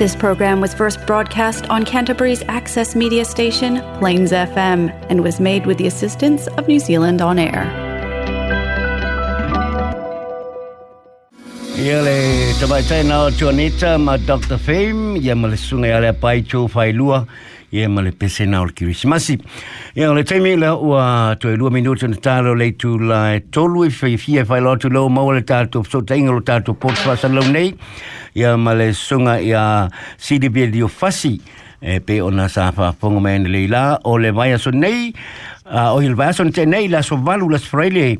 This program was first broadcast on Canterbury's access media station, Plains FM, and was made with the assistance of New Zealand On Air. Ia le tawai tai nao tuanita ma Dr. Fame, ia ma le sunga ia le pai tō ia ma le pese nao le kirisimasi. Ia le taimi le ua to e lua minuto na tālo le tu la e tolu i whai fia whai lotu lau maua le tātou so tainga lo tātou pot whasa lau nei, ia ma le sunga ia CDB dio fasi, e pe ona sa fa pongo mai le la o le vai so nei, o il vai so nei la so valu la sfraile,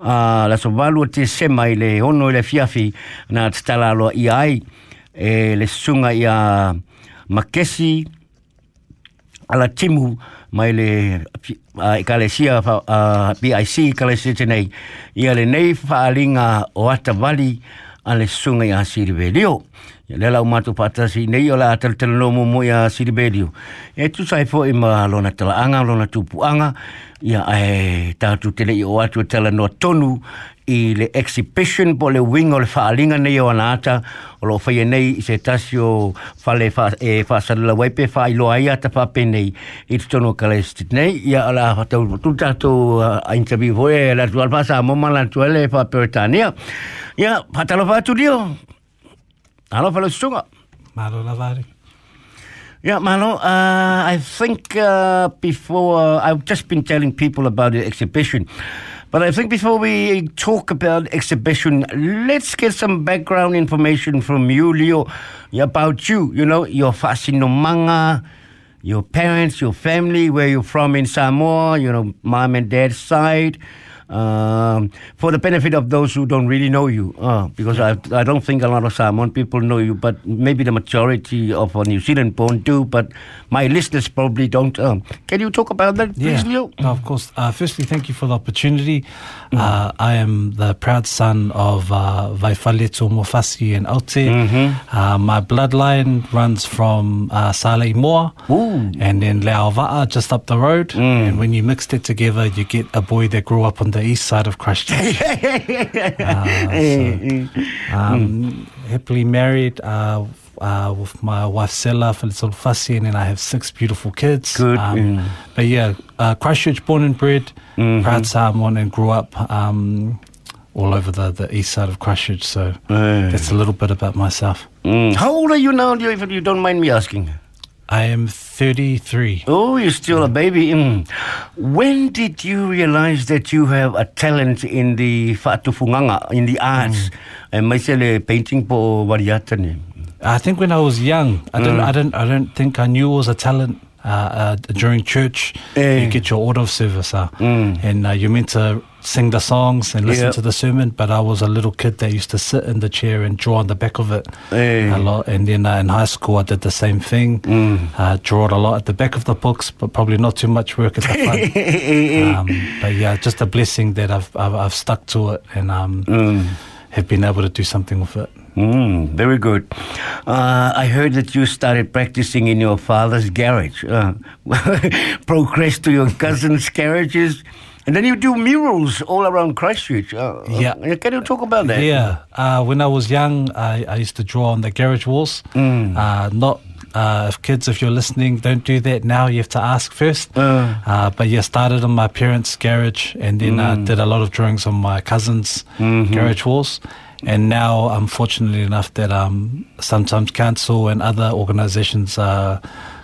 uh, la so valu te sema i le ono i le fiafi na tala lo i ai e le sunga i a makesi ala timu mai le uh, ikalesia uh, BIC ikalesia. Ia le nei whaalinga o atavali ale sunga i asiri velio. Ia le lau matu patasi nei o la atal tala no mo ia sirivelio e tu sai fo i ma lona tala anga lona tupu anga ia e tātu tele i o atu tala no tonu. I le exhibition po le wing o le whaalinga nei o anata o lo whaia nei i se tasi o whale wha, e whaasarila waipe wha i loa ia ta whape nei i te tonu ka le stit nei ia ala whatau tu tātou a interview hoi e la tu alpasa tu ele wha peretania ia patalo wha atu alo whalo sunga Malo lavari. Yeah, Mano, uh, I think uh, before, uh, I've just been telling people about the exhibition, but I think before we talk about exhibition, let's get some background information from you, Leo, about you, you know, your fascino manga, your parents, your family, where you're from in Samoa, you know, mom and dad's side, um, for the benefit of those who don't really know you, uh, because I, I don't think a lot of Samoan people know you, but maybe the majority of New Zealand born do, but my listeners probably don't. Um, can you talk about that, please, Leo? No, of course. Uh, firstly, thank you for the opportunity. Uh, I am the proud son of uh, Vaifaleto Mofasi and Aute. Uh, my bloodline runs from uh, Sale Moa Ooh. and then Leaova'a just up the road. And when you mixed it together, you get a boy that grew up on the east side of Christchurch. Eh, um, Happily married uh, uh, with my wife Sela Falitol Fasi, and then I have six beautiful kids. Good, Um, mm. But yeah, uh, Christchurch, born and bred, Mm-hmm. proud Samoan, and grew up um, all over the, the east side of Christchurch. So Eh. that's a little bit about myself. Mm. How old are you now, if you don't mind me asking? I am 33. Oh, you're still a baby. Mm. When did you realize that you have a talent in the whaatufunganga, in the arts? And mai se painting po variatane. I think when I was young, I don't, Mm. I don't, I don't think I knew it was a talent. Uh, uh, during church, Eh. you get your order of service, uh, Mm. and uh, you're meant to sing the songs and listen Yeah. to the sermon. But I was a little kid that used to sit in the chair and draw on the back of it Eh. a lot. And then uh, in high school, I did the same thing. Mm. Uh, drawed a lot at the back of the books, but probably not too much work at the front. um, but yeah, just a blessing that I've I've, I've stuck to it and um, Mm. have been able to do something with it. Mm, very good. Uh, I heard that you started practicing in your father's garage. Uh, progressed to your cousin's garages. And then you do murals all around Christchurch. Uh, Yeah. uh, Can you talk about that? Yeah, uh, when I was young, I, I used to draw on the garage walls. Mm. Uh, not uh, if kids, if you're listening, don't do that now. You have to ask first. Uh. Uh, but yeah, started on my parents' garage, and then uh, Mm. did a lot of drawings on my cousins' Mhm. garage walls. And now I'm fortunate enough that um, sometimes council and other organisations uh,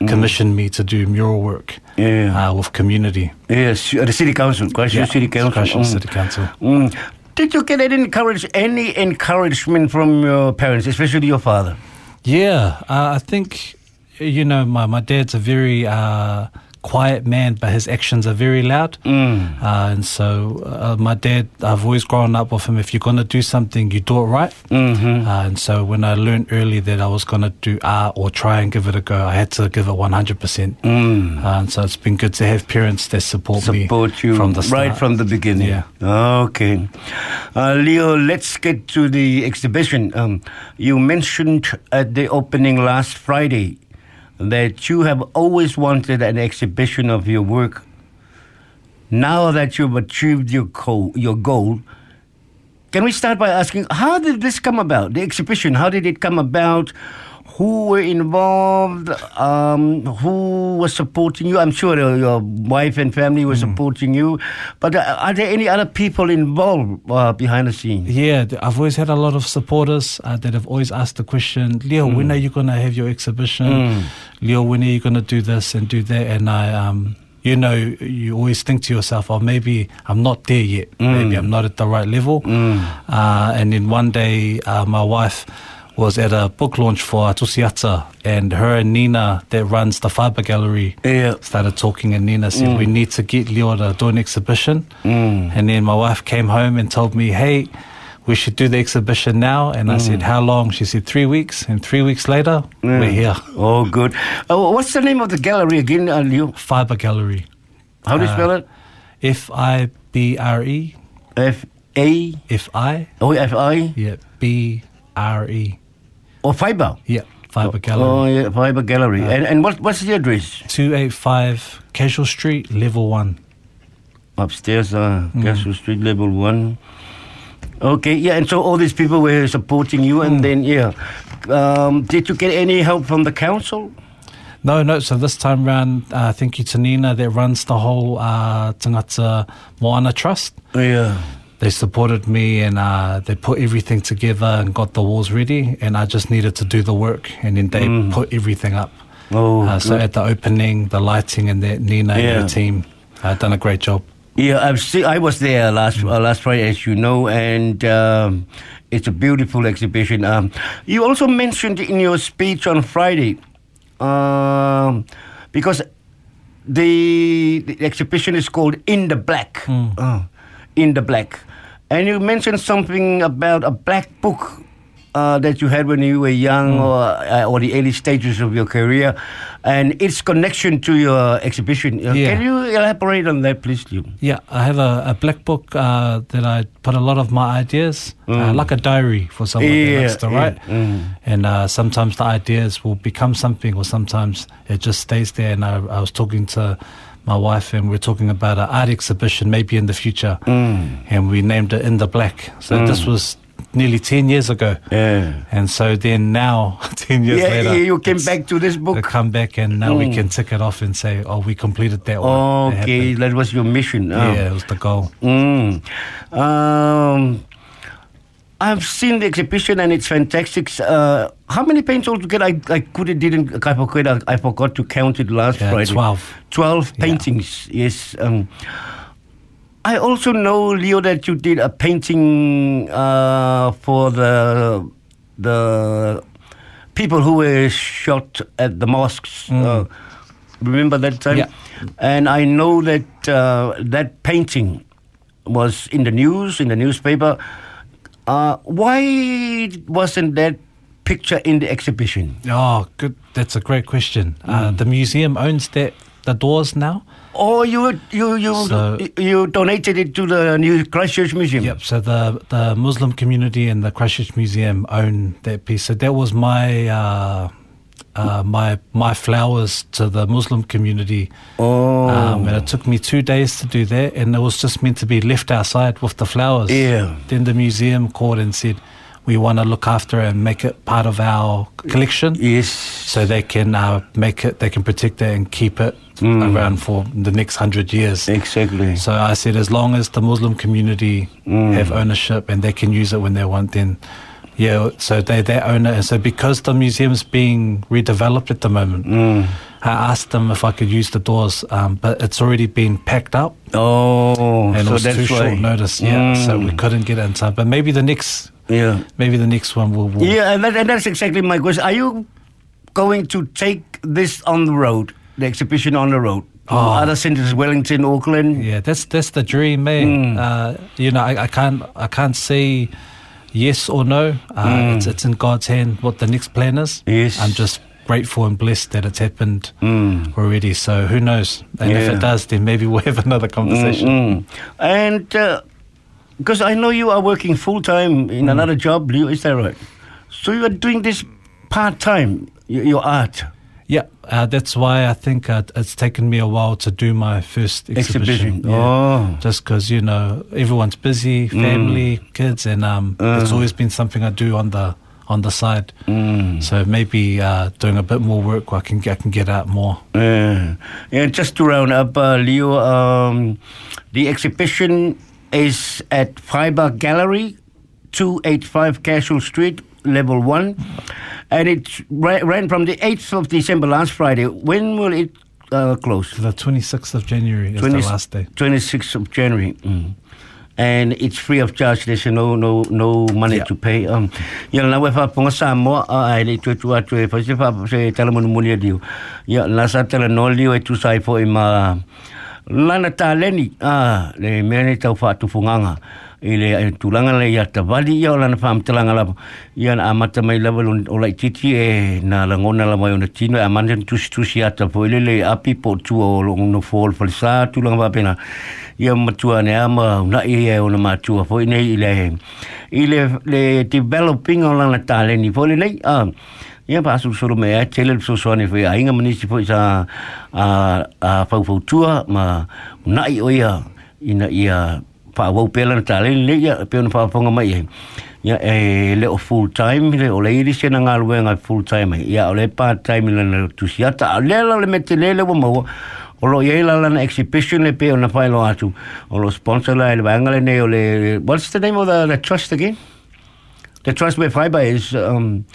commission me to do mural work Mm. Yeah. uh, with community. Yes, uh, the city council, Christchurch Yeah, City Council. Christchurch Mm. City Council. Mm. Did you get any encourage any encouragement from your parents, especially your father? Yeah, uh, I think you know my my dad's a very uh, quiet man, but his actions are very loud. Mm. Uh, and so uh, my dad, I've always grown up with him. If you're gonna do something, you do it right. Mm-hmm. Uh, and so when I learned early that I was gonna do art or try and give it a go, I had to give it 100. percent Mm. Uh, and so it's been good to have parents that support, me Support you from the start. right from the beginning. Yeah. Okay. Uh, Leo, let's get to the exhibition. Um, you mentioned at the opening last Friday that you have always wanted an exhibition of your work. Now that you've achieved your goal, your goal, can we start by asking how did this come about? The exhibition, how did it come about? Who were involved, um, who was supporting you. I'm sure your, wife and family were supporting you, but uh, are there any other people involved uh, behind the scenes? Yeah, I've always had a lot of supporters uh, that have always asked the question, Leo, when are you going to have your exhibition? Leo, when are you going to do this and do that? And I, um, you know, you always think to yourself, oh, maybe I'm not there yet. Maybe I'm not at the right level. Uh, and then one day, uh, my wife was at a book launch for Atusiata, and her and Nina, that runs the Fibre Gallery, Yeah. started talking, and Nina said, We need to get Leo to do an exhibition. Mm. And then my wife came home and told me, Hey, we should do the exhibition now. And I said, How long? She said, Three weeks. And three weeks later, we're here. Oh, good. Uh, what's the name of the gallery again, uh, Leo? Fibre Gallery. How do you spell it? F I B R E. F A F I. O F I Yeah. B R E. or Fiber? Yeah. Fibre Gallery. Oh, yeah, Fibre Gallery. and and what what's the address? 285 Cashel Street, level one. Upstairs, uh, Mm. Cashel Street, level one. Okay, yeah, and so all these people were supporting you, Mm. and then yeah, um, did you get any help from the council? No, no. So this time round, uh, thank you to Nina that runs the whole uh, Tangata Moana Trust. Yeah. They supported me and uh, they put everything together and got the walls ready. And I just needed to do the work. And then they put everything up. Oh, uh, so at the opening, the lighting and that Nina and her team uh, done a great job. Yeah, I've seen, I was there last uh, last Friday, as you know, and um, it's a beautiful exhibition. Um, you also mentioned in your speech on Friday, um, because the, the exhibition is called In the Black, uh, In the Black, and you mentioned something about a black book. Uh, that you had when you were young or, uh, or the early stages of your career and its connection to your exhibition. Uh, Yeah. Can you elaborate on that, please, Leo? Yeah, I have a, a black book uh, that I put a lot of my ideas, uh, like a diary for someone Yeah, that likes to yeah, write. mm. And uh, sometimes the ideas will become something, or sometimes it just stays there. And I, I was talking to my wife, and we are talking about an art exhibition maybe in the future, Mm. and we named it In the Black. So this was nearly 10 years ago. Yeah. And so then now, 10 years Yeah, later, yeah, you came back to this a Come back and now we can tick it off and say, oh, we completed that one. Okay, that was your mission. Oh. Yeah, it was the goal. Mm. Um, I've seen the exhibition and it's fantastic. Uh, how many paints altogether? I, I could didn't. I forgot. I forgot to count it last Yeah, Friday. 12. Twelve Yeah. paintings. Yes. Um, I also know Leo that you did a painting uh, for the the people who were shot at the mosques. Uh, remember that time? Yeah. And I know that uh, that painting was in the news, in the newspaper. Uh, why wasn't that picture in the exhibition? Oh, good. That's a great question. Mm. Uh, the museum owns that the doors now. Oh, you you you So- you donated it to the New Christchurch Museum? Yep. So the the Muslim community and the Christchurch Museum own that piece. So that was my uh, uh, my my flowers to the Muslim community. Oh. Um, and it took me two days to do that, and it was just meant to be left outside with the flowers. Yeah. Then the museum called and said, "We want to look after it and make it part of our collection." Yes. so they can uh, make it, they can protect it and keep it around for the next hundred years. Exactly. So I said, as long as the Muslim community have ownership and they can use it when they want, then yeah. So they they own it, and so because the museum's being redeveloped at the moment, I asked them if I could use the doors, um, but it's already been packed up. Oh, And so it was that's too short notice, yeah. So we Mm. couldn't get it in time. But maybe the next, Yeah. maybe the next one will. will Yeah, and, that, and that's exactly my question. Are you going to take this on the road, the exhibition on the road? Oh. Other centers, Wellington, Auckland. Yeah, that's that's the dream, man. Uh, you know, I, I can't I can't say yes or no. Uh, It's it's in God's hand what the next plan is. Yes. I'm just grateful and blessed that it's happened Mm. already. So who knows? And if it does, then maybe we'll have another conversation. Mm. And because I know you are working full time in another job, Leo, is that right? So you are doing this part time, your art Yeah, uh, that's why I think uh, it's taken me a while to do my first exhibition. exhibition. Yeah. Oh. Just because you know everyone's busy, family, kids, and um, it's always been something I do on the on the side. Mm. So maybe uh, doing a bit more work, I can I can get out more. Uh, and just to round up, uh, Leo, um, the exhibition is at Fibre Gallery, 285 Cashel Street, level 1. And it ra- ran from the 8th of December last Friday. When will it uh, close? The 26th of January is the last day. 26th of January. Mm. And it's free of charge. There's no no no money Yeah. to pay. Um, ya na wefa ponga Samoa a ai tu tu atu e fasi fa se tala mo mo dio. Ya na sa tala no lio e tu sai fo lana taleni a le mene tau fa tu funganga i le e tulanga le ia tavali ia o lana whaam talanga lapa ia na amata mai lava lon- o lai titi e na langona la mai o na tino e amanda tusi tusi ata po ile le api po tua o lo no fol falisa tulanga wapena ia matua ne ama na i e o na matua po nei i le i le le developing o lana taleni po le nei a ia pa asu solo me e tele so so ne foi ainga manisi foi sa a a fau fau tua ma na i oia ina ia pa wau pela na tale le ya pe na pa ponga mai ya e le o full time le o le iri se na ngalu nga full time ya o le part time le na tu sia ta le la le mete le le mo o lo ye la na exhibition le pe na pa lo atu. O lo sponsor la le vanga le ne o le what's the name of the, the trust again? The trust where fiber is um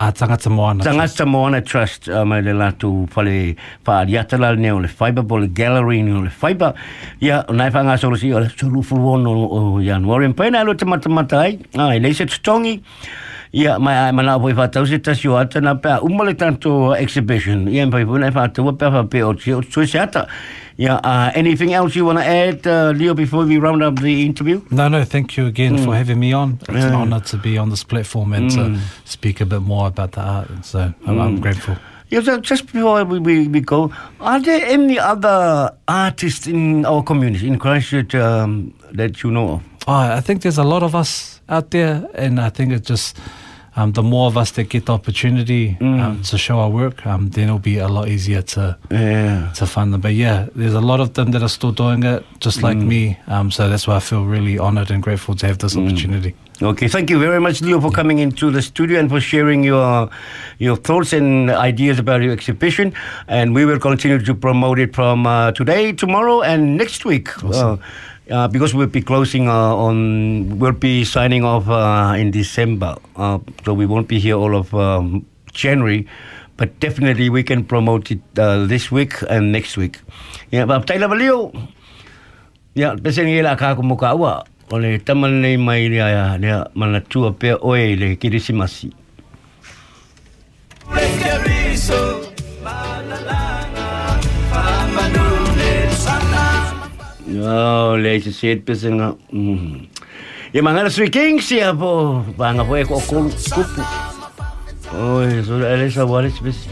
A tangata moana. Tangata Moana Trust uh, mai le latu whale whaariata la ne o le fiber bo le gallery ni o le fiber ia o nai whanga soro si o le suru fulwono o, o Warren. Pena alo te matamata ai ai le se tutongi ia mai ai mana poi whatau se tasi o ata na pēa umale tanto exhibition ia en pai puna e whatau pēa whape o tsi o se ata ia uh, anything else you want to add uh, Leo before we round up the interview No, no, thank you again for having me on. It's an honor to be on this platform and to speak a bit more about the art. And so I'm, I'm grateful. Yeah, so just before we, we, we go, are there any other artists in our community, in Christchurch, um, that you know of? Oh, I think there's a lot of us out there, and I think it's just um, the more of us that get the opportunity um, to show our work, um, then it'll be a lot easier to Yeah. to fund them. But yeah, there's a lot of them that are still doing it, just like me. Um, so that's why I feel really honored and grateful to have this opportunity. Okay, thank you very much, Leo, for coming into the studio and for sharing your your thoughts and ideas about your exhibition. And we will continue to promote it from uh, today, tomorrow, and next week. Uh, uh, because we'll be closing uh, on, we'll be signing off uh, in December, uh, so we won't be here all of um, January. But definitely, we can promote it uh, this week and next week. Yeah, but Taylor Leo. Ya, pese ni la ka ko muka wa. Ole taman nei mai ria ria mana tua pe oe le kirisimasi. Oh, le se se pese nga. Mm. Ya mangala sui king si apo banga po e ko ko kupu. Oi, so ele sa wale se pese.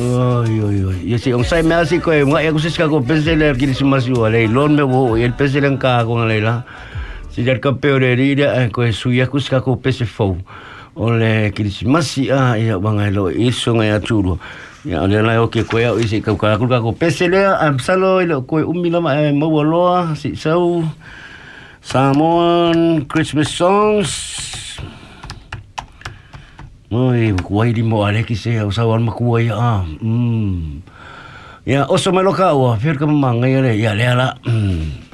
Oi, oi, oi. Ya si ang sai mel si ko e mga ko sis ka ko pese le kirisimasi wa le lon me wo el pese le ka ko le la. Si der ka peore rida ko e suya kus ka ko pese fo. Ole kirisimasi a ya banga lo iso nga ya turu. Ya ole la o ke koe ya isi ka ka ka ko pese le am salo ile koe umi la ma mo lo si sau Samoan Christmas songs. Oi, kuai di mo ale ki se o sawan ma kuai a. Mm. Ya, oso me lo ka wa, fer ka manga ya le ya le ala. Mm.